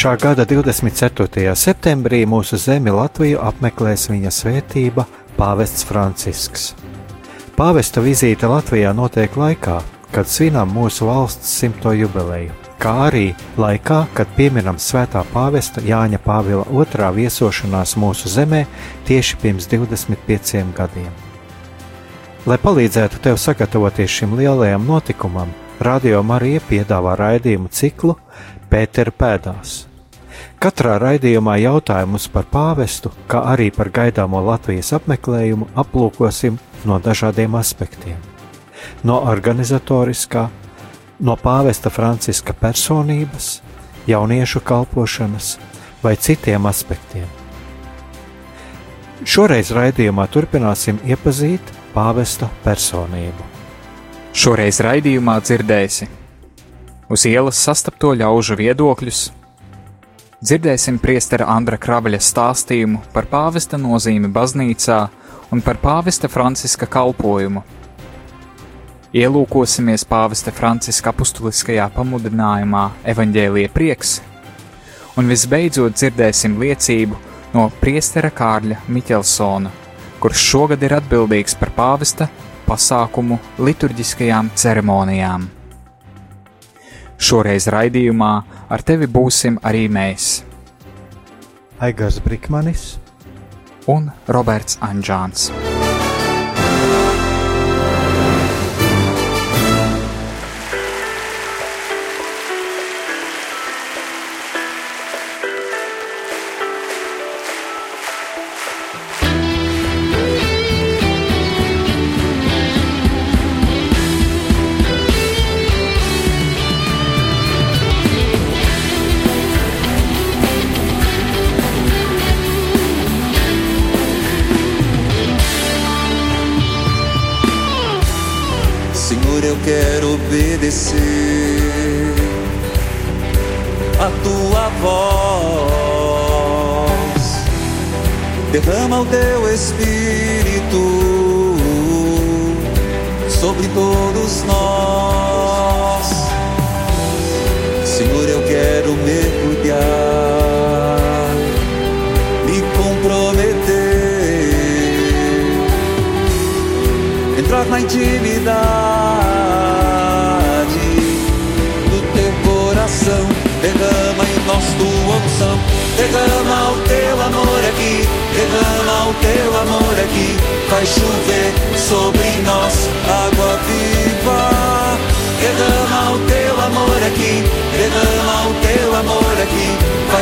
Šā gada 24. septembrī mūsu zemi Latviju apmeklēs viņa svētība Pāvests Francisks. Pāvesta vizīte Latvijā notiek laikā, kad svinām mūsu valsts simto jubileju, kā arī laikā, kad pieminam svētā pāvesta Jāņa Pāvila otrā viesošanās mūsu zemē tieši pirms 25 gadiem. Lai palīdzētu tev sagatavoties šim lielajam notikumam, Radio Marija piedāvā raidījumu ciklu Pētera pēdās. Katrā raidījumā jautājumus par pāvestu, kā arī par gaidāmo Latvijas apmeklējumu aplūkosim no dažādiem aspektiem. No organizatoriskā, no pāvesta Franciska personības, jauniešu kalpošanas vai citiem aspektiem. Šoreiz raidījumā turpināsim iepazīt pāvesta personību. Šoreiz raidījumā dzirdēsi uz ielas sastapto ļaužu viedokļus, dzirdēsim priestera Andra Kravaļa stāstījumu par pāvesta nozīmi baznīcā un par pāvesta Franciska kalpojumu. Ielūkosimies pāvesta Franciska apustuliskajā pamudinājumā Evanģēlīja prieks, un visbeidzot dzirdēsim liecību no priestera Kārļa Miķelsona, kurš šogad ir atbildīgs par pāvesta pasākumu liturģiskajām ceremonijām. Šoreiz raidījumā ar tevi būsim arī mēs, Aigars Brikmanis, un Roberts Anģāns.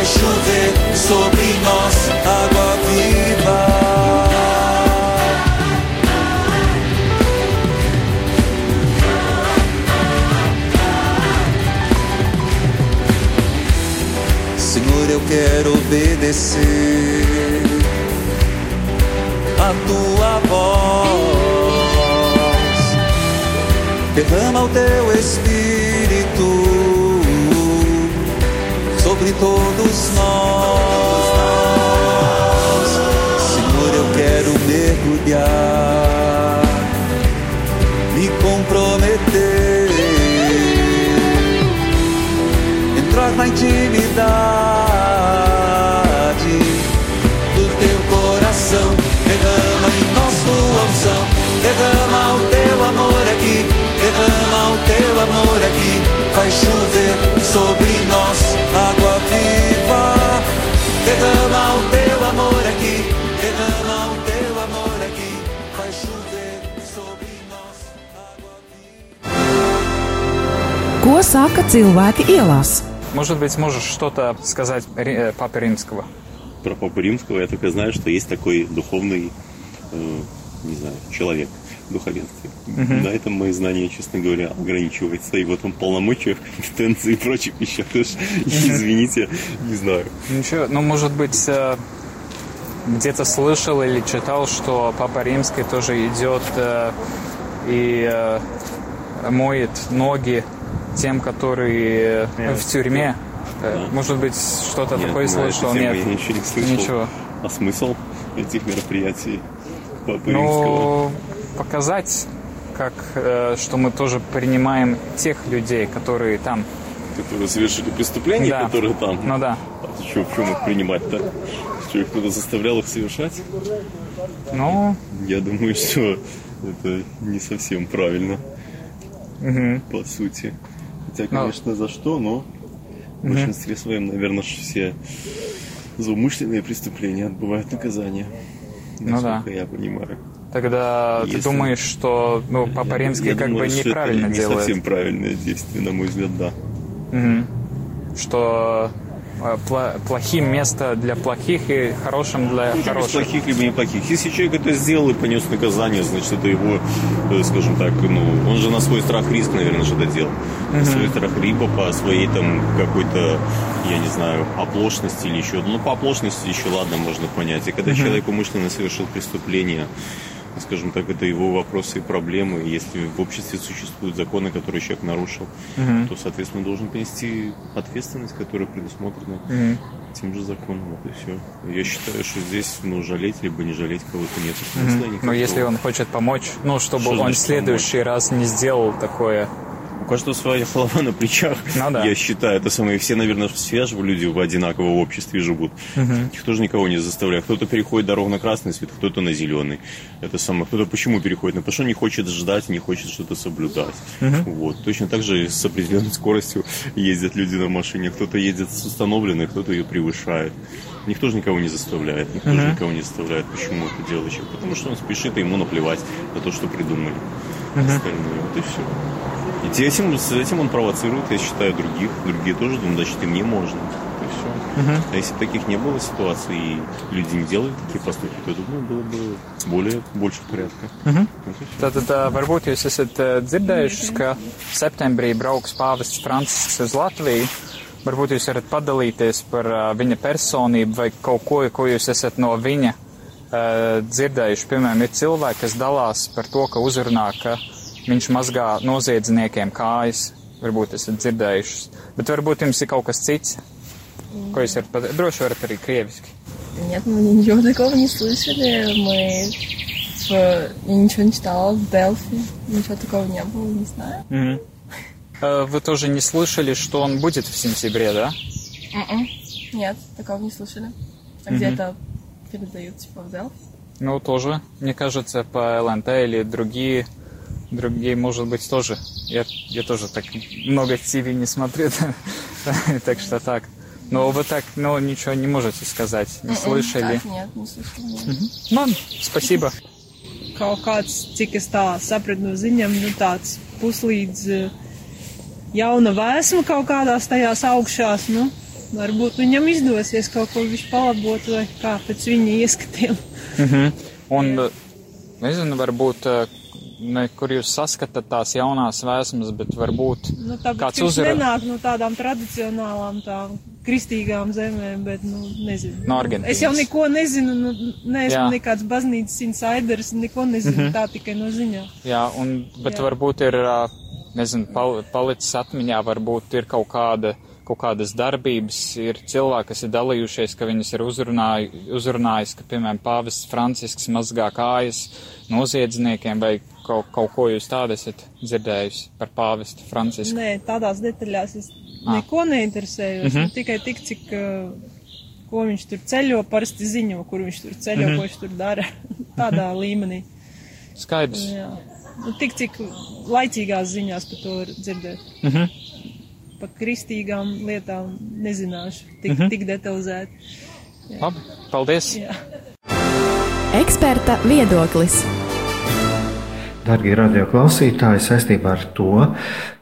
Chover sobre nós água viva. Senhor, eu quero obedecer a tua voz. Derrama o teu espírito sobre todos nós. Senhor, eu quero mergulhar, me comprometer entrar na intimidade do teu coração. Derrama em nós tua unção, derrama o teu amor aqui, derrama o teu amor aqui. Faz chover sobre nós Ko saka cilvēki ielās? Может быть, можешь что-то сказать э, Папе Римского? Про Папу Римского я только знаю, что есть такой духовный, э, не знаю, человек в духовенстве. Угу. На этом мои знания, честно говоря, ограничиваются. И вот он полномочия, компетенции и прочих вещах. Угу. Извините, не знаю. Ничего, но может быть, э, где-то слышал или читал, что Папа Римский тоже идет э, и э, моет ноги тем, которые э, в тюрьме. Э, Может быть, что-то Нет, такое эту слышал? Нет, я ничего не слышал. Ничего. А смысл этих мероприятий Папы Римского? Ну, показать, как, э, что мы тоже принимаем тех людей, которые там. Которые совершили преступления, Да. которые там? Ну да. А что, в чем их принимать-то? Что, их кто-то заставлял их совершать? Ну, Я думаю, что это не совсем правильно, мгм. по сути. Хотя, Ну. конечно, за что, но в Мгм. большинстве своем, наверное, все за умышленные преступления отбывают наказание. Ну да. Я понимаю. тогда ты Если- думаешь, что ну, Папа Я- Римский я как думаю, бы что это неправильно не делает. совсем правильное действие, на мой взгляд, да. Мгм. Что плохим место для плохих и хорошим для Ну, хороших. плохих, либо неплохих. Если человек это сделал и понес наказание, значит, это его, э, скажем так, ну, он же на свой страх риск, наверное, что-то делал. На свой страх, либо по своей там какой-то, я не знаю, оплошности или еще. Ну, по оплошности еще, ладно, можно понять. И когда Мгм. человек умышленно совершил преступление, скажем так, это его вопросы и проблемы. Если в обществе существуют законы, которые человек нарушил, Мгм. то, соответственно, должен понести ответственность, которая предусмотрена Мгм. тем же законом. Вот и все. Я считаю, что здесь, ну, жалеть либо не жалеть кого-то нет смысла Но никакого. если он хочет помочь, ну, чтобы Что он в следующий раз не сделал такое. Каждого своя голова на плечах. Ну да. Я считаю, это самое. Все, наверное, все же люди в одинаковом обществе живут. Мгм. Никто же никого не заставляет. Кто-то переходит дорогу на красный свет, кто-то на зеленый. Это самое. Кто-то почему переходит? Ну, потому что не хочет ждать, не хочет что-то соблюдать. Мгм. Вот. Точно так же с определенной скоростью ездят люди на машине. Кто-то едет с установленной, кто-то ее превышает. Никто же никого не заставляет. Никто же Мгм. никого не заставляет. Почему это делает человек? Потому что он спешит, и ему наплевать на то, что придумали. Мгм. Остальные. Вот и все. И этим, с этим он провоцирует, я считаю, других. Другие тоже думают, значит, и мне можно. И все. Мгм. А если бы таких не было ситуаций, и люди не делали такие поступки, то, думаю, было бы более, больше порядка. Mhm. Вот и всё. Tātad ā, varbūt jūs esat ā, dzirdējuši, ka septembrī brauks pāvests Francisks uz Latviju. Varbūt jūs varat padalīties par ā, viņa personību vai kaut ko, ko jūs esat no viņa ā, dzirdējuši. Piemēram, ir cilvēki, kas dalās par to, ka uzrunā, ka viņš mazgā noziedzniekiem kājas. Varbūt esat dzirdējuši. Bet varbūt jums ir kaut kas cits, ko jūs varat pateikt. Droši varat arī krieviski. Нет, мы ничего такого не слышали. Мы в... Я ничего не читала в Делфи. Ничего такого не было, не знаю. Мгм. Э, Вы тоже не слышали, что он будет в сентябре, да? М-м. Нет, такого не слышали. А где Мгм. это передают, типа, в Делфи? Ну, тоже, мне кажется, по ЛНТ или другие, другие, может быть, тоже. Я, я тоже так много ТВ не смотрю, так что так. Но вы так, ну, ничего не можете сказать, не М-м. слышали. Нет, не слышали. Ладно, спасибо. kaut kāds, cik es tā sapratu no ziņām, nu tāds puslīdz eh, jauna vēsma kaut kādās tajās augšās, nu, varbūt viņam izdosies kaut ko viņš palabot vai kā pēc viņa ieskatiem. Mhm. Un, eh, nezinu, varbūt, eh, ne, kur jūs saskatāt tās jaunās vēsmas, bet varbūt Nu, tāpēc, kāds uzrunā nenāk no tādām tradicionālām, tām kristīgām zemēm, bet, nu, nezinu. No Argentīnas. Es jau neko nezinu, nu, neesmu Jā. nekāds baznīcas insiders, neko nezinu, Mhm. tā tikai no ziņām. Jā, un, bet Jā. varbūt ir, nezinu, pal, palicis atmiņā, varbūt ir kaut kāda, kaut kādas darbības, ir cilvēki, kas ir dalījušies, ka viņas ir uzrunājis, ka, piemēram, pāvests Francisks mazgā kājas noziedzniekiem vai kaut, kaut ko jūs tādu esat dzirdējusi par pāvestu Francisku. Nē, tādās detaļās es Ah. neko neinteresējos. Mhm. Mhm. Tikai tik, cik, ko viņš tur ceļo, parasti ziņo, kur viņš tur ceļo, Mhm. ko viņš tur dara. Tādā līmenī. Skaidrs. Jā. Nu, tik, cik laicīgās ziņās par to var dzirdēt. Mhm. Par kristīgām lietām nezināšu tik, Mhm. tik detalizēti. Labi, paldies. Jā. Eksperta viedoklis. Darbie radioklausītāji, saistībā ar to,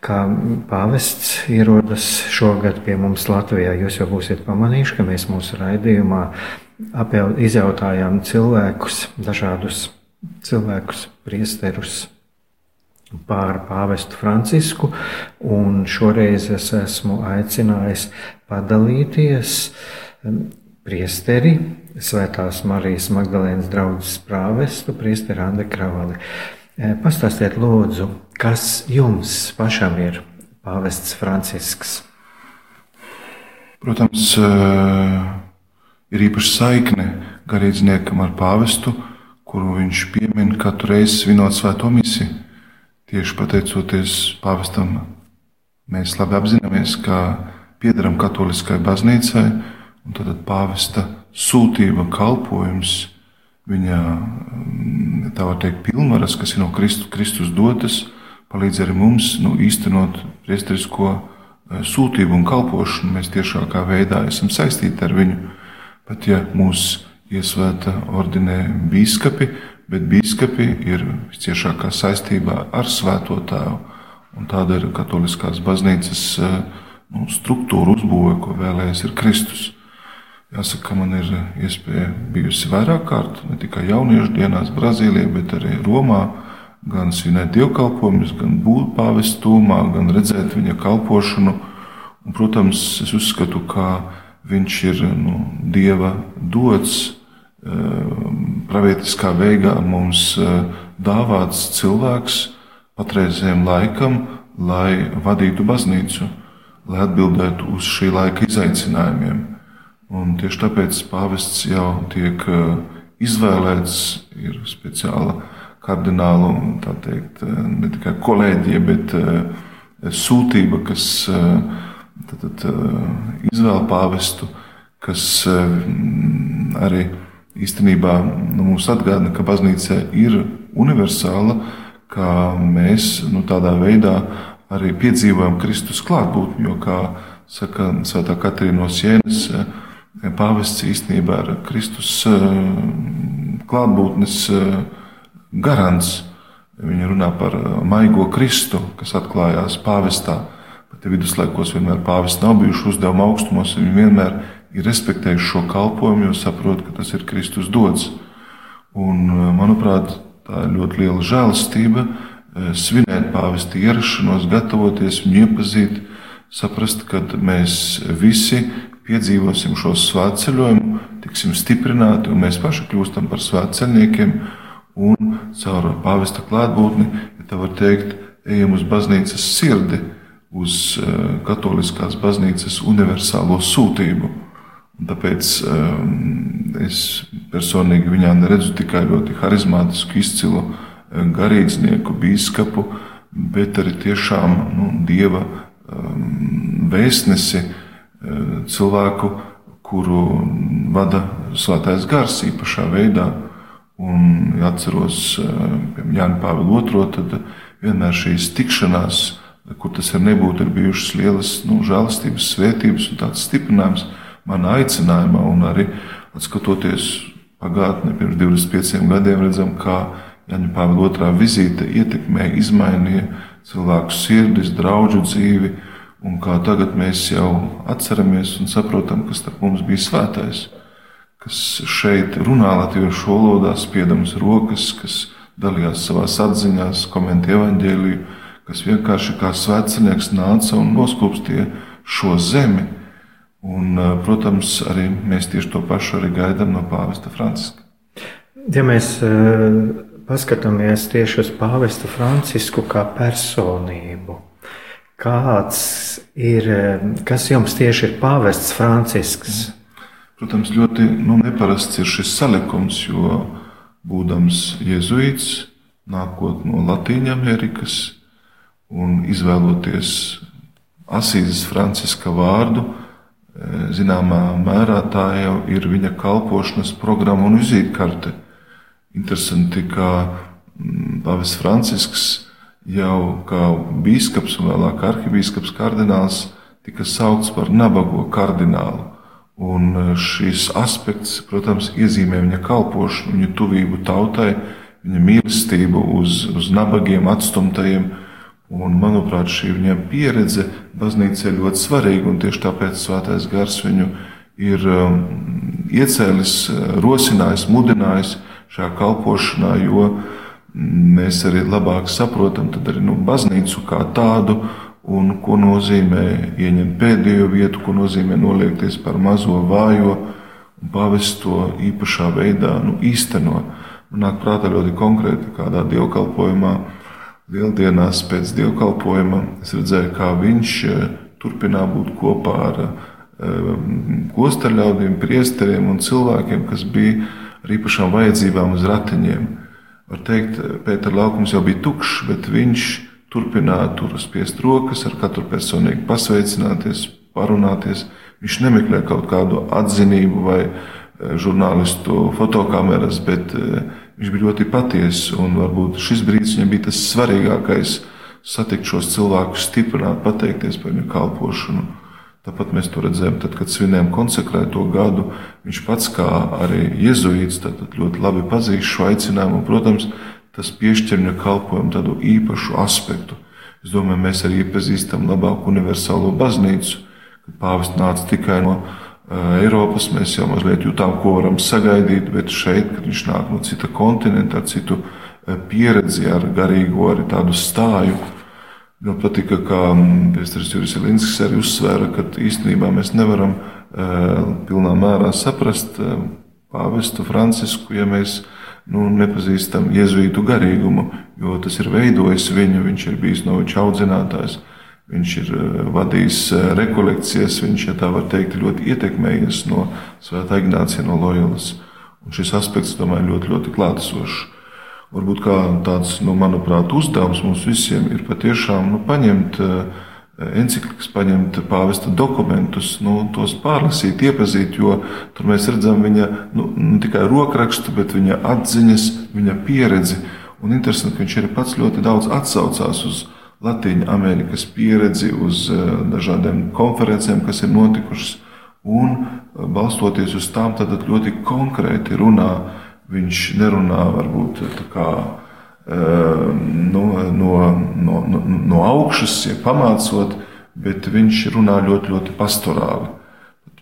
ka pāvests ierodas šogad pie mums Latvijā, jūs jau būsiet pamanījuši, ka mēs mūsu raidījumā izjautājām cilvēkus, dažādus cilvēkus, priesterus pār pāvestu Francisku, un šoreiz es esmu aicinājis padalīties priesteri Svētās Marijas Magdalēnas draudzes prāvestu, priesteri Ande Kravali. Eh, pastāstiet, lūdzu, kas jums pašam ir pāvests Francisks? Protams, eh, ir īpaša saikne garīdzniekam ar pāvestu, kuru viņš piemin katru reizi svinot svēto misiju. Tieši pateicoties pāvestam, mēs labi apzināmies, ka piedaram katoliskai baznīcai, un tad pāvesta sūtība kalpojums viņa mm, tā var teikt, pilnvaras, kas ir no Kristu, Kristus dotas, palīdz arī mums nu, īstenot priesterisko eh, sūtību un kalpošanu. Mēs tiešākā veidā esam saistīti ar viņu. Pat ja mūs iesvēta ordinē biskupi, bet biskupi ir visciešākā saistībā ar Svēto Tēvu. Un tāda ir katoliskās baznīcas eh, nu, struktūra uzbūve, ko vēlējies ir Kristus. Jāsaka, man ir iespēja bijusi vairāk kārt, ne tikai jauniešu dienās Brazīlijā, bet arī Romā. Gan svinēt dievkalpojumus, gan būt pāvestūmā, gan redzēt viņa kalpošanu. Un, protams, es uzskatu, ka viņš ir nu, dieva dots, pravietiskā veidā mums eh, dāvāts cilvēks patreizējiem laikam, lai vadītu baznīcu, lai atbildētu uz šī laika izaicinājumiem. Un tieši tāpēc pāvests jau tiek eh, izvēlēts, ir speciāla tā teikt, eh, ne tikai kolēģija, bet eh, sūtība, kas tad, tad, izvēl pāvestu, kas arī īstenībā nu, mums atgādina, ka baznīca ir universāla, ka mēs nu, tādā veidā arī piedzīvojam Kristus klātbūtni, jo, kā saka Svētā Katrīna no Sienas, pāvests īstenībā ir Kristus eh, klātbūtnes eh, garants. Viņa runā par eh, maigo Kristu, kas atklājās pāvestā. Pat ja viduslaikos vienmēr pāvests nav bijuši uzdevuma augstumos, viņi vienmēr ir respektējuši šo kalpošanu, jo saprot, ka tas ir Kristus dots. Un, manuprāt, tā ir ļoti liela žēlastība svinēt pāvesta ierašanos, gatavoties viņu iepazīt, saprast, ka mēs visi piedzīvosim šo svētceļojumu, tiksim stiprināti, un mēs paši kļūstam par svētceļniekiem, un caur pāvesta klātbūtni, ja tā var teikt, ejam uz baznīcas sirdi, uz eh, katoliskās baznīcas universālo sūtību. Tāpēc um, es personīgi viņā neredzu tikai ļoti harizmātisku, izcilu eh, garīdznieku, biskupu, bet arī tiešām nu, dieva um, vēstnesi, uh, cilvēku, kuru vada svētais gars īpašā veidā. Un, atceros Jānis Pāvils II, tad vienmēr šīs tikšanās, kur tas ir nebūt, ir bijušas lielas nu, žēlastības, svētības un tāds stiprinājums manā aicinājumā. Un arī skatoties pagātnē, pirms 25 gadiem, redzam, kā Jāņa Pāvila II vizīte ietekmēja, izmainīja cilvēku sirdis, draugu dzīvi un kā tagad mēs jau atceramies un saprotam, kas starp mums bija svētais, kas šeit runā latviešu valodā, spiedams rokas, kas dalījās savās atziņās, komentēja evaņģēliju, kas vienkārši kā svētceļnieks nāca un noskūpstīja šo zemi. Un, protams, arī mēs tieši to pašu arī gaidām no pāvesta Franciska. Ja mēs paskatāmies tieši uz pāvestu Francisku kā personību, Kāds ir, kas jums tieši ir pāvests Francisks? Protams, ļoti nu, neparasts ir šis salikums, jo būdams jēzuīts, nākot no Latvijas Amerikas un izvēloties Asīzes Franciska vārdu, eh, zināmā mērā tā jau ir viņa kalpošanas programma un vizītkarte. Interesanti, ka mm, Pāvests Francisks jau kā biskups un vēlāk arhibīskaps kardināls tika saukts par nabago kardinālu. Un e, šis aspekts, protams, iezīmē viņa kalpošanu, viņa tuvību tautai, viņa mīlestību uz, uz nabagiem, atstumtajiem. Un, manuprāt, šī viņa pieredze baznīcā ir ļoti svarīga, un tieši tāpēc Svētais Gars viņu ir um, iecēlis, rosinājis, mudinājis šajā kalpošanā, jo mēs arī labāk saprotam arī, nu, baznīcu kā tādu, un ko nozīmē ieņemt pēdējo vietu, ko nozīmē noliekties par mazo vājo, un pāvests to īpašā veidā nu, īsteno. Man nāk prātā ļoti konkrēti kādā dievkalpojumā, lieldienās pēc dievkalpojuma. Es redzēju, kā viņš eh, turpinā būt kopā ar klosterļaudīm, eh, priesteriem un cilvēkiem, kas bija ar īpašām vajadzībām uz ratiņiem. Var teikt, Pēters laukums jau bija tukšs, bet viņš turpināja tur spiest rokas, ar katru personīgi pasveicināties, parunāties. Viņš nemeklē kaut kādu atzinību vai žurnālistu fotokameras, bet eh, viņš bija ļoti patiess. Varbūt šis brīdis viņam bija tas svarīgākais - satikt šos cilvēkus, stiprināt, pateikties par viņu kalpošanu. Tāpat mēs to redzējām, tad, kad svinējām konsekrēto gadu. Viņš pats, kā arī jēzuīts, ļoti labi pazīst šo aicinājumu. Un, protams, tas piešķir viņa kalpojumu tādu īpašu aspektu. Es domāju, mēs arī iepazīstam labāku universālo baznīcu, kad pāvests nāca tikai no Eiropas mēs jau mazliet jutām, ko varam sagaidīt, bet šeit, kad viņš nāk no cita kontinenta, ar citu pieredzi, ar garīgo arī tādu stāju. Man patika, kā Pēters Juris Elinskis arī uzsvēra, ka īstenībā mēs nevaram pilnā mērā saprast pāvestu Francisku, ja mēs nu, nepazīstam jēzuītu garīgumu, jo tas ir veidojis viņu, viņš ir bijis no viņa audzinātājs. Viņš ir eh, vadījis eh, rekolekcijas, viņš, ja tā var teikt, ļoti ietekmējies no Svētā Ignācija no Loyolas. Un šis aspekts, domāju, ļoti, ļoti klātesošs. Varbūt kā tāds, nu, manuprāt, uzdevums mums visiem ir patiešām nu, paņemt eh, encyklikas, paņemt pāvesta dokumentus, nu, tos pārlasīt, iepazīt, jo tur mēs redzam viņa nu, ne tikai rokrakstu, bet viņa atziņas, viņa pieredzi. Un interesanti, ka viņš arī pats ļoti daudz atsaucās uz Latvijas Amerikas pieredzi, uz eh, dažādiem konferencēm, kas ir notikušas. Un eh, balstoties uz tām, tad ļoti konkrēti runā. Viņš nerunā varbūt kā, eh, no, no, no, no, no augšas, ja pamācot, bet viņš runā ļoti, ļoti pastorāli.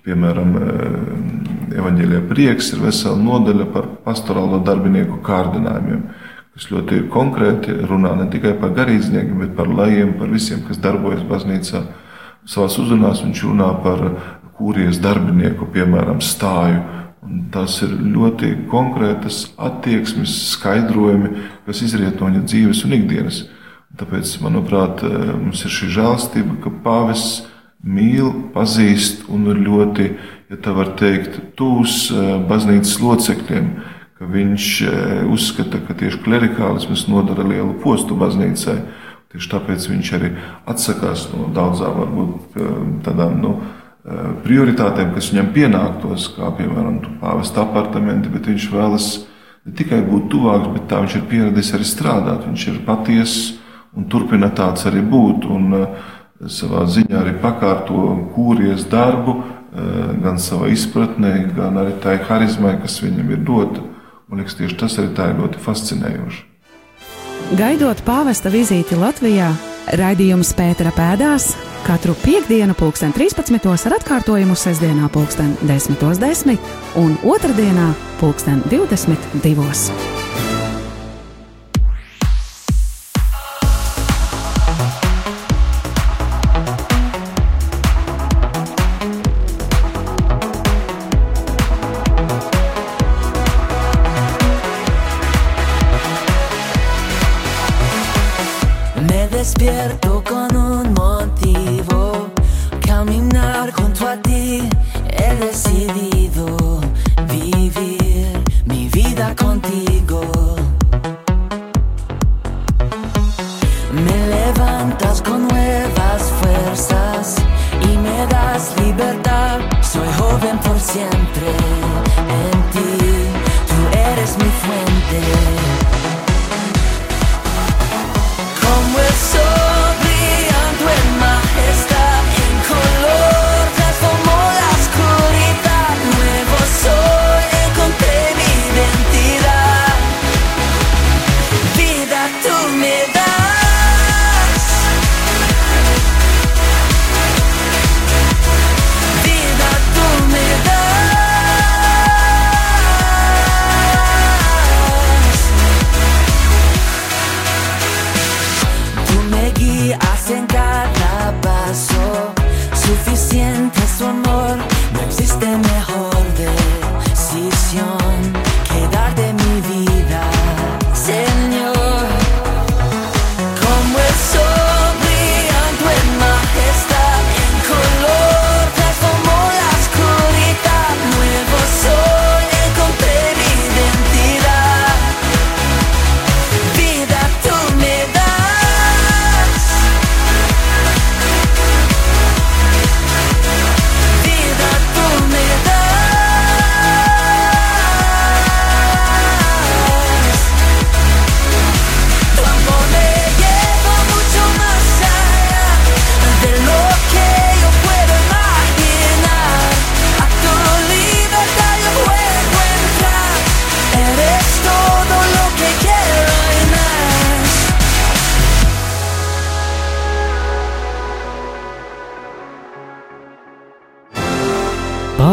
Piemēram, evanģēlijā prieks ir vesela nodaļa par pastorālo darbinieku kārdinājumiem kas ļoti konkrēti runā ne tikai par garīdzniekiem, bet par lajiem, par visiem, kas darbojas baznīcā. Savā uzrunās viņš runā par kūrijas darbinieku, piemēram, stāju. Un tas ir ļoti konkrētas attieksmes, skaidrojumi, kas izriet no viņa dzīves un ikdienas. Tāpēc, manuprāt, mums ir šī žēlstība, ka pāvests mīl, pazīst un ir ļoti, ja tā var teikt, tūs eh, baznīcas locekļiem viņš e, uzskata, ka tieši klerikālisms nodara lielu postu baznīcai. Tieši tāpēc viņš arī atsakās no daudzām varbūt e, tādām nu, e, prioritātēm, kas viņam pienāktos, kā piemēram pāvesta apartamenti, bet viņš vēlas ne tikai būt tuvāks, bet tā viņš ir pieredzējis arī strādāt. Viņš ir patiess un turpina tāds arī būt. Un, savā ziņā arī pakārto kūrijas darbu, gan savā izpratnē, gan arī tai harizmai, kas viņam ir dota. Man liekas, tieši tas arī tā ir ļoti fascinējoši. Gaidot pāvesta vizīti Latvijā, raidījums Pētera pēdās katru piekdienu, pulksten 13. ar atkārtojumu sestdienā, pulksten 10.10 10 un otrdienā, pulksten 22.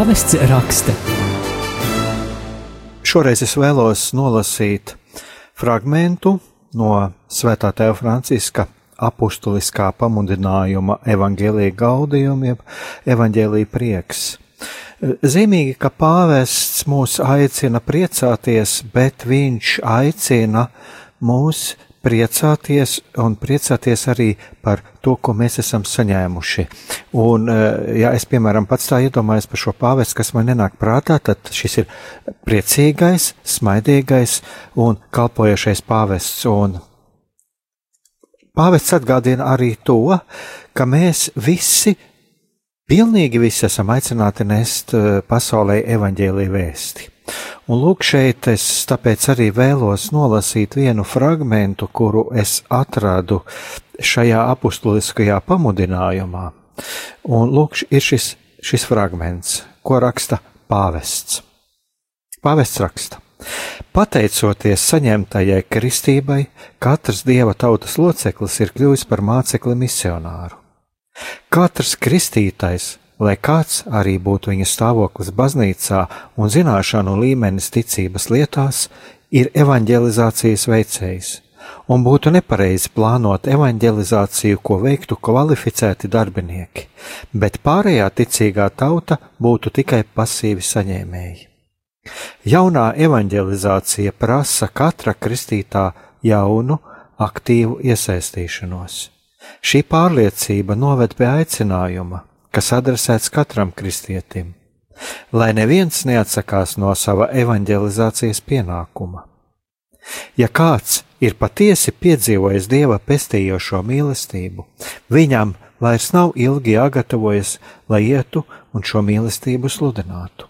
Pāvests raksta. Šoreiz es vēlos nolasīt fragmentu no Svētā Tēva Franciska apustuliskā pamudinājuma evaņģēlīja gaudījumiem, evaņģēlīja prieks. Zīmīgi, ka pāvests mūs aicina priecāties, bet viņš aicina mūs priecāties un priecāties arī par to, ko mēs esam saņēmuši. Un, eh, ja es, piemēram, pats tā iedomājos par šo pāvestu, kas man nenāk prātā, tad šis ir priecīgais, smaidīgais un kalpojošais pāvests. Un pāvests atgādina arī to, ka mēs visi, pilnīgi visi esam aicināti nest eh, pasaulē evaņģēlīju vēsti. Un lūk, šeit es tāpēc arī vēlos nolasīt vienu fragmentu, kuru es atradu šajā apustuliskajā pamudinājumā. Un lūk, ir šis, šis fragments, ko raksta pāvests. Pāvests raksta. Pateicoties saņemtajai kristībai, katrs dieva tautas loceklis ir kļuvis par mācekli misionāru. Katrs kristītais lai kāds arī būtu viņa stāvoklis baznīcā un zināšanu līmenis ticības lietās, ir evanģelizācijas veicējs, un būtu nepareizi plānot evanģelizāciju, ko veiktu kvalificēti darbinieki, bet pārējā ticīgā tauta būtu tikai pasīvi saņēmēji. Jaunā evanģelizācija prasa katra kristītā jaunu, aktīvu iesaistīšanos. Šī pārliecība noved pie aicinājuma kas adresēts katram kristietim, lai neviens neatsakās no sava evanģelizācijas pienākuma. Ja kāds ir patiesi piedzīvojis dieva pestījošo mīlestību, viņam vairs nav ilgi jāgatavojas, lai ietu un šo mīlestību sludinātu.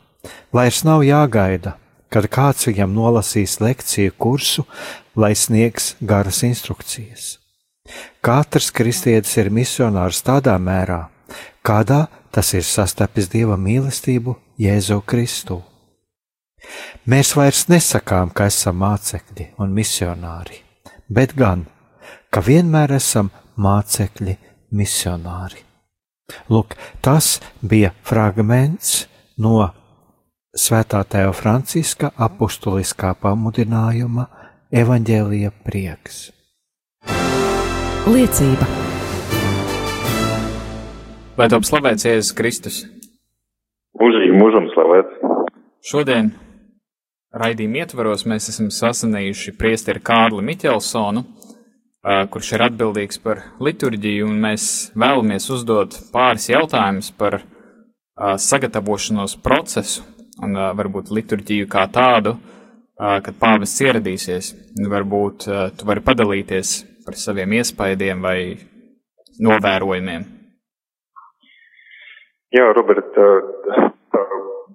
Vairs nav jāgaida, kad kāds viņam nolasīs lekciju kursu, lai sniegs garas instrukcijas. Katrs kristietis ir misionārs tādā mērā, kādā tas ir sastapis dieva mīlestību Jēzu Kristu. Mēs vairs nesakām, ka esam mācekļi un misionāri, bet gan, ka vienmēr esam mācekļi misionāri. Lūk, tas bija fragments no Svētā Tēva Franciska apustuliskā pamudinājuma Evanģēlija prieks. Liecība Lai top slavēts Jēzus Kristus. Mūžīgi mūžam slavēts. Šodien raidījuma ietvaros mēs esam sasanījuši priesteri Kārli Miķelsonu, kurš ir atbildīgs par liturģiju, un mēs vēlamies uzdot pāris jautājumus par sagatavošanos procesu un varbūt liturģiju kā tādu, kad pāvests ieradīsies. Varbūt tu vari padalīties par saviem iespaidiem vai novērojumiem. Jā, Roberta,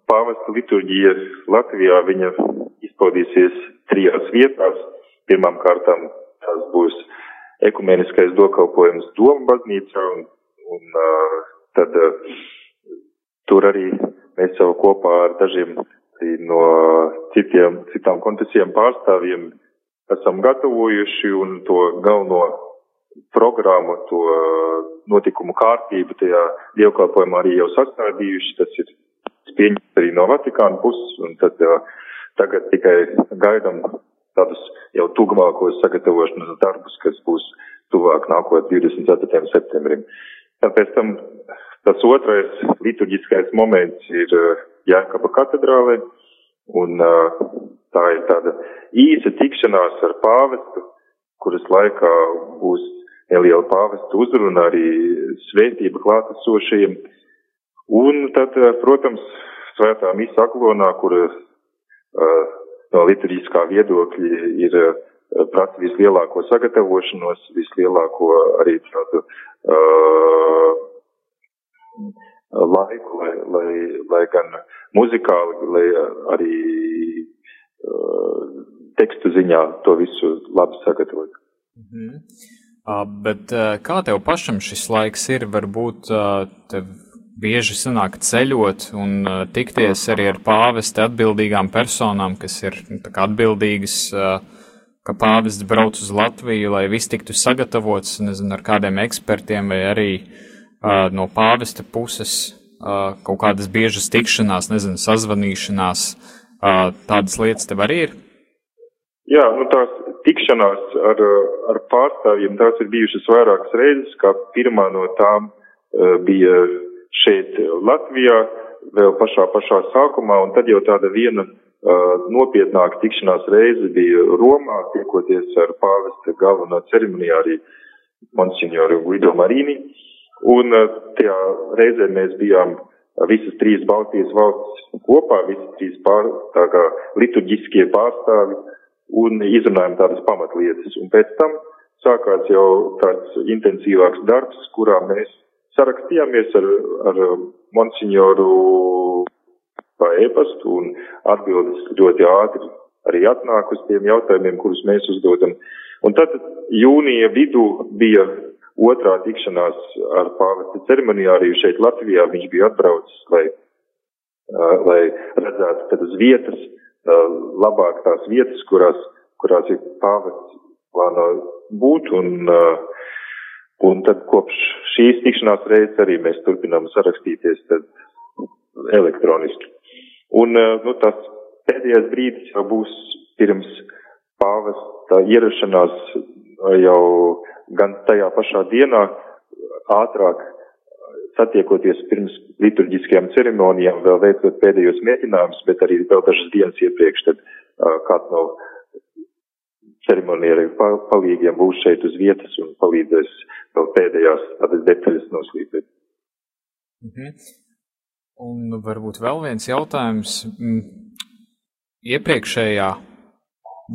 pāvesta liturģija Latvijā viņa izpaudīsies trijās vietās. Pirmām kārtām tās būs ekumeniskais dokalpojums Doma baznīcā, un, un tad tur arī mēs jau kopā ar dažiem no citiem, citām konfesijām pārstāvjiem esam gatavojuši un to galveno programmu, to notikumu kārtību tajā dievkalpojumā arī jau sastādījuši. Tas ir pieņemts arī no Vatikāna puses, un tad uh, tagad tikai gaidam tādus jau tuvākos sagatavošanas darbus, kas būs tuvāk nākot 24. septembrim. Tāpēc tam tas otrais liturģiskais moments ir uh, Jēkaba katedrālē, un uh, tā ir tāda īsa tikšanās ar pāvestu, kuras laikā būs neliela pāvesta uzruna arī svētība klātesošajiem. Un tad, uh, protams, svētā misa aglonā, kur uh, no liturģiskā viedokļa ir uh, prasa vislielāko sagatavošanos, vislielāko arī tādu uh, laiku, lai, lai, lai gan muzikāli, lai arī uh, tekstu ziņā to visu labi sagatavot. Mhm. Uh, bet uh, kā tev pašam šis laiks ir? Varbūt uh, tev bieži sanāk ceļot un uh, tikties arī ar pāvesti atbildīgām personām, kas ir nu, atbildīgas ka pāvests brauc uz Latviju, lai viss tiktu sagatavots, nezinu, ar kādiem ekspertiem vai arī no pāvesta puses kaut kādas biežas tikšanās, nezinu, sazvanīšanās, tādas lietas tev arī ir? Jā, nu tās tikšanās ar, ar pārstāvjiem, tās ir bijušas vairākas reizes, kā pirmā no tām uh, bija šeit Latvijā, vēl pašā pašā sākumā, un tad jau tāda viena Uh, nopietnāka tikšanās reize bija Romā, tiekoties ar pāvesta galveno ceremoniju arī monsignoru Guido Marini. Un uh, tajā reizē mēs bijām visas trīs Baltijas valstis kopā, visas trīs pār, tā kā liturģiskie pārstāvi un izrunājām tādas pamatlietas. Un pēc tam sākās jau tāds intensīvāks darbs, kurā mēs sarakstījāmies ar, ar monsignoru pa e-pastu un atbildes ļoti ātri arī atnāk uz tiem jautājumiem, kurus mēs uzdodam. Un tad jūnija vidū bija otrā tikšanās ar pāvesta ceremonijāriju šeit Latvijā. Viņš bija atbraucis, lai, lai redzētu tad uz vietas, labāk tās vietas, kurās, kurās ir pāvests plāno būt. Un, un tad kopš šīs tikšanās reizes arī mēs turpinām sarakstīties elektroniski. Un eh, nu, tas pēdējais brīdis jau būs pirms pāvesta ierašanās eh, jau gan tajā pašā dienā, ātrāk satiekoties pirms liturģiskajām ceremonijām, vēl veicot pēdējos mēģinājumus, bet arī vēl dažas dienas iepriekš, tad uh, kāds no ceremonieriem palīgiem būs šeit uz vietas un palīdzēs vēl pēdējās tādas detaļas noslīpēt. Mhm. Un varbūt vēl viens jautājums. Mm, iepriekšējā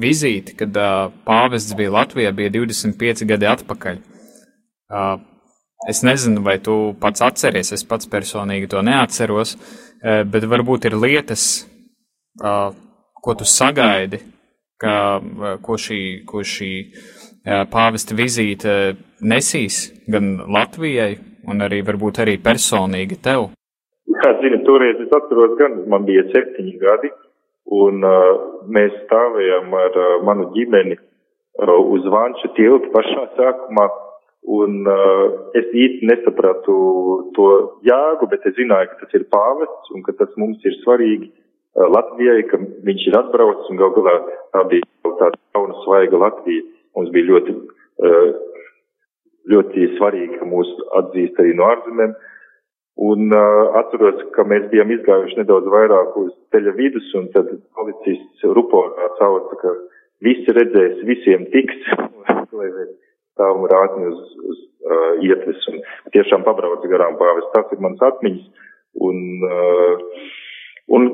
vizīte, kad uh, pāvests bija Latvijā, bija 25 gadi atpakaļ. Uh, es nezinu, vai tu pats atceries, es pats personīgi to neatceros, uh, bet varbūt ir lietas, ko tu sagaidi, ka, uh, ko šī, ko šī uh, pāvesta vizīte nesīs gan Latvijai, un arī varbūt arī personīgi tev. Kā zini, toreiz es atceros, gan man bija septiņi gadi, un uh, mēs stāvējām ar uh, manu ģimeni uh, uz Vanča tilta pašā sākumā, un uh, es īsti nesapratu to jāgu, bet es zināju, ka tas ir pāvests un ka tas mums ir svarīgi uh, Latvijai, ka viņš ir atbraucis un gal galā tā bija tāda jauna svaiga Latvija. Mums bija ļoti, uh, ļoti svarīgi, ka mūs atzīst arī no ārzemēm. Un uh, atceros, ka mēs bijām izgājuši nedaudz vairāk uz ceļa vidus, un tad policists ruporā sauca, ka visi redzēs, visiem tiks, lai stāvam rātni uz, uz uh, ietves, un tiešām pabrauc garām pāvis. Tas ir mans atmiņas, un, uh, un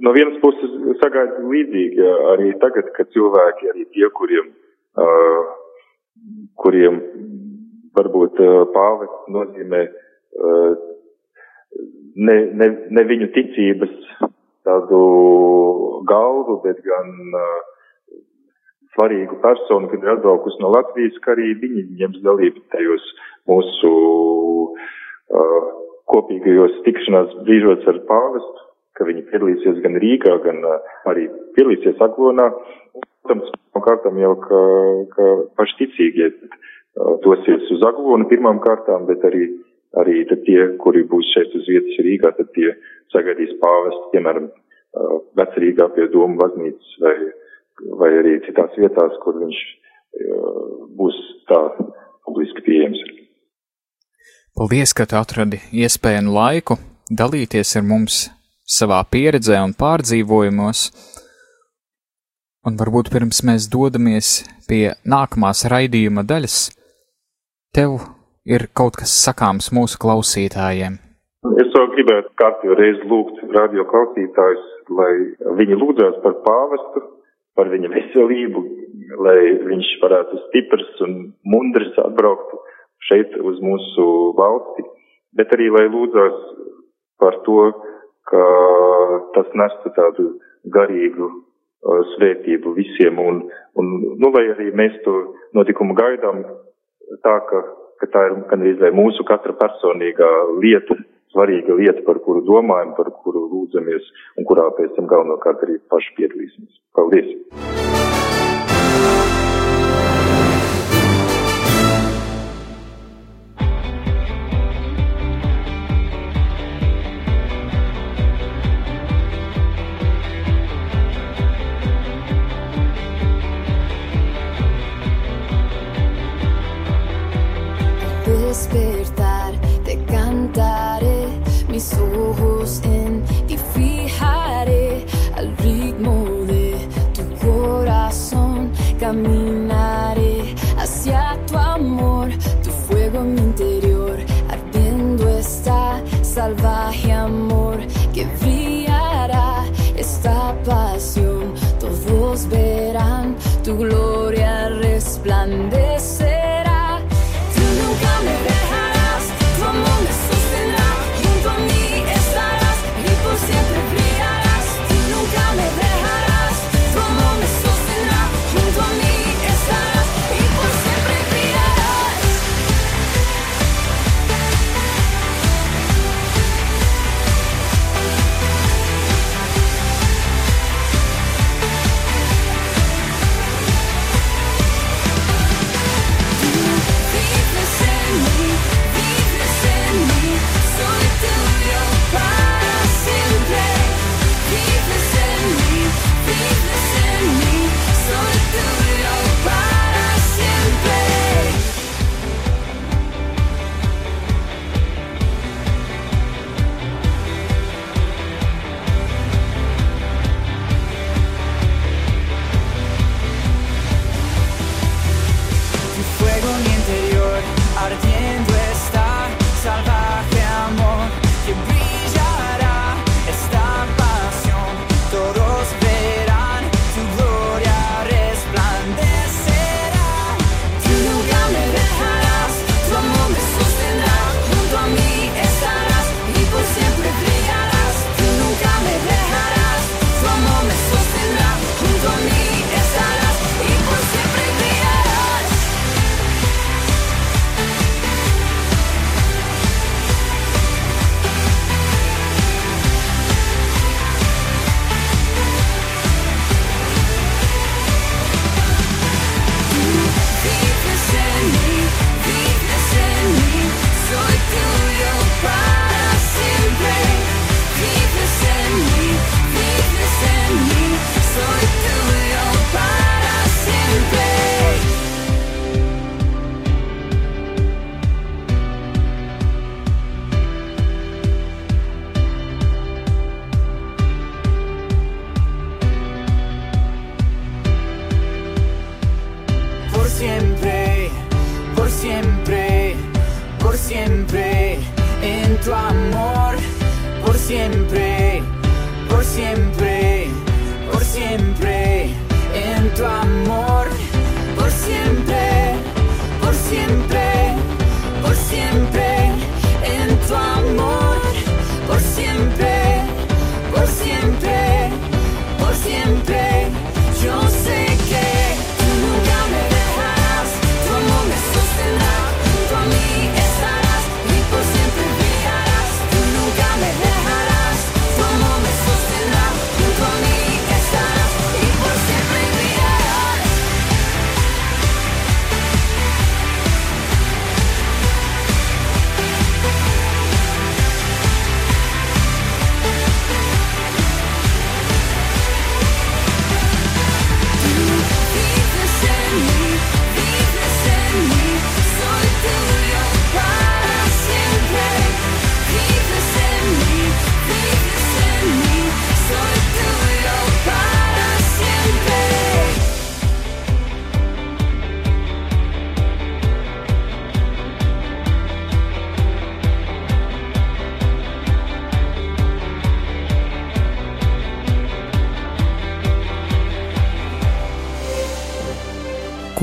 no vienas puses sagaidu līdzīgi arī tagad, kad cilvēki, arī tie, kuriem, uh, kuriem varbūt uh, pāvis nozīmē uh, ne, ne, ne viņu ticības tādu galvu, bet gan uh, svarīgu personu, kad ir atbraukusi no Latvijas, ka arī viņi ņems dalību tajos mūsu uh, kopīgajos tikšanās brīžos ar pāvestu, ka viņi piedalīsies gan Rīgā, gan uh, arī piedalīsies Aglonā. Protams, no kārtām jau, ka, ka pašticīgie uh, dosies uz Aglonu pirmām kārtām, bet arī arī tie, kuri būs šeit uz vietas Rīgā, tad tie sagaidīs pāvestu, piemēram, vecrīgā pie Doma baznīcas vai, vai arī citās vietās, kur viņš būs tā publiski Paldies, ka tu atradi iespēju un laiku dalīties ar mums savā pieredzē un pārdzīvojumos. Un varbūt pirms mēs dodamies pie nākamās raidījuma daļas, tev ir kaut kas sakāms mūsu klausītājiem. Es vēl gribētu kārtīgi reizi lūgt radio klausītājus, lai viņi lūdzās par pāvestu, par viņa veselību, lai viņš varētu stiprs un mundrs atbraukt šeit uz mūsu valsti, bet arī lai lūdzās par to, ka tas nestu tādu garīgu uh, svētību visiem un, un, nu, lai arī mēs to notikumu gaidām tā, ka, ka tā ir gan arī mūsu katra personīgā lieta, svarīga lieta, par kuru domājam, par kuru lūdzamies un kurā pēc tam galvenokārt arī paši piedalīsimies. Paldies!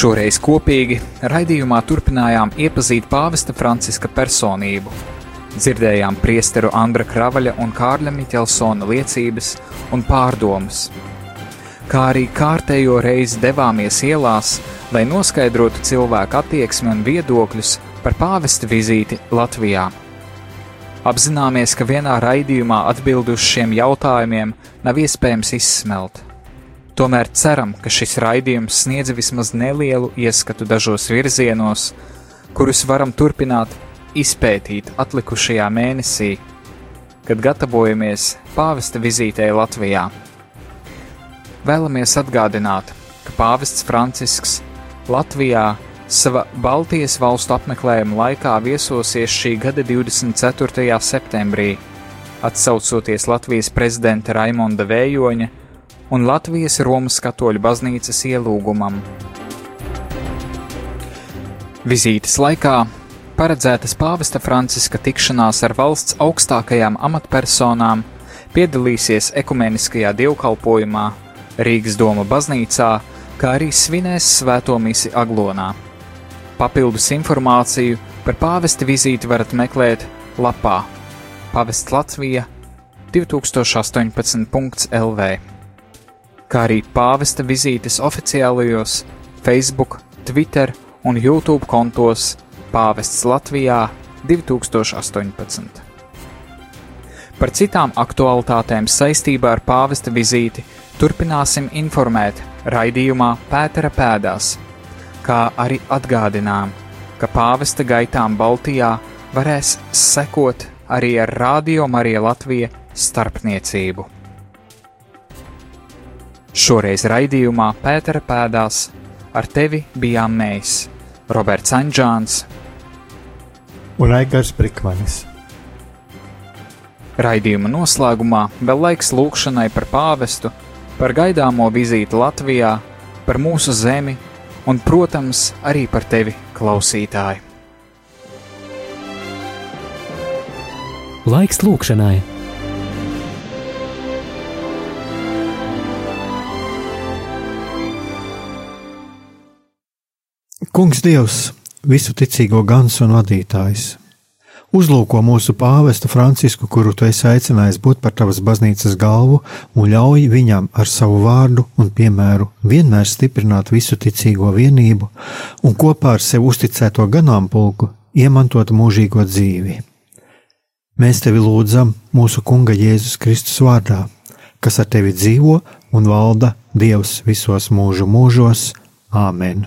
Šoreiz kopīgi raidījumā turpinājām iepazīt pāvesta Franciska personību. Dzirdējām priesteru Andra Kravaļa un Kārļa Miķelsona liecības un pārdomas. Kā arī kārtējo reizi devāmies ielās, lai noskaidrotu cilvēku attieksmi un viedokļus par pāvesta vizīti Latvijā. Apzināmies, ka vienā raidījumā atbildi uz šiem jautājumiem nav iespējams izsmelt. Tomēr ceram, ka šis raidījums sniedz vismaz nelielu ieskatu dažos virzienos, kurus varam turpināt izpētīt atlikušajā mēnesī, kad gatavojamies pāvesta vizītei Latvijā. Vēlamies atgādināt, ka pāvests Francisks Latvijā sava Baltijas valstu apmeklējuma laikā viesosies šī gada 24. septembrī, atsaucoties Latvijas prezidenta Raimonda Vējoņa un Latvijas Romas katoļu baznīcas ielūgumam. Vizītes laikā paredzētas pāvesta Franciska tikšanās ar valsts augstākajām amatpersonām, piedalīsies ekumeniskajā dievkalpojumā Rīgas doma baznīcā, kā arī svinēs svēto misi Aglonā. Papildus informāciju par pāvesta vizīti varat meklēt lapā Pāvests Latvija 2018.lv, kā arī pāvesta vizītes oficiālajos Facebook, Twitter un YouTube kontos Pāvests Latvijā 2018. Par citām aktualitātēm saistībā ar pāvesta vizīti turpināsim informēt raidījumā Pētera pēdās, kā arī atgādinām, ka pāvesta gaitām Baltijā varēs sekot arī ar Rādio Marija Latvija starpniecību. Šoreiz raidījumā Pētera pēdās ar tevi bijām mēs, Roberts Anģāns un Aigars Brikmanis. Raidījuma noslēgumā vēl laiks lūkšanai par pāvestu, par gaidāmo vizīti Latvijā, par mūsu zemi un, protams, arī par tevi, klausītāji. Laiks lūkšanai! Kungs Dievs, visu ticīgo gans un vadītājs! Uzlūko mūsu pāvestu Francisku, kuru tu esi aicinājis būt par tavas baznīcas galvu, un ļauj viņam ar savu vārdu un piemēru vienmēr stiprināt visu ticīgo vienību un kopā ar sev uzticēto ganāmpulku iemantot mūžīgo dzīvi. Mēs tevi lūdzam mūsu Kunga Jēzus Kristus vārdā, kas ar tevi dzīvo un valda Dievs visos mūžu mūžos. Āmen!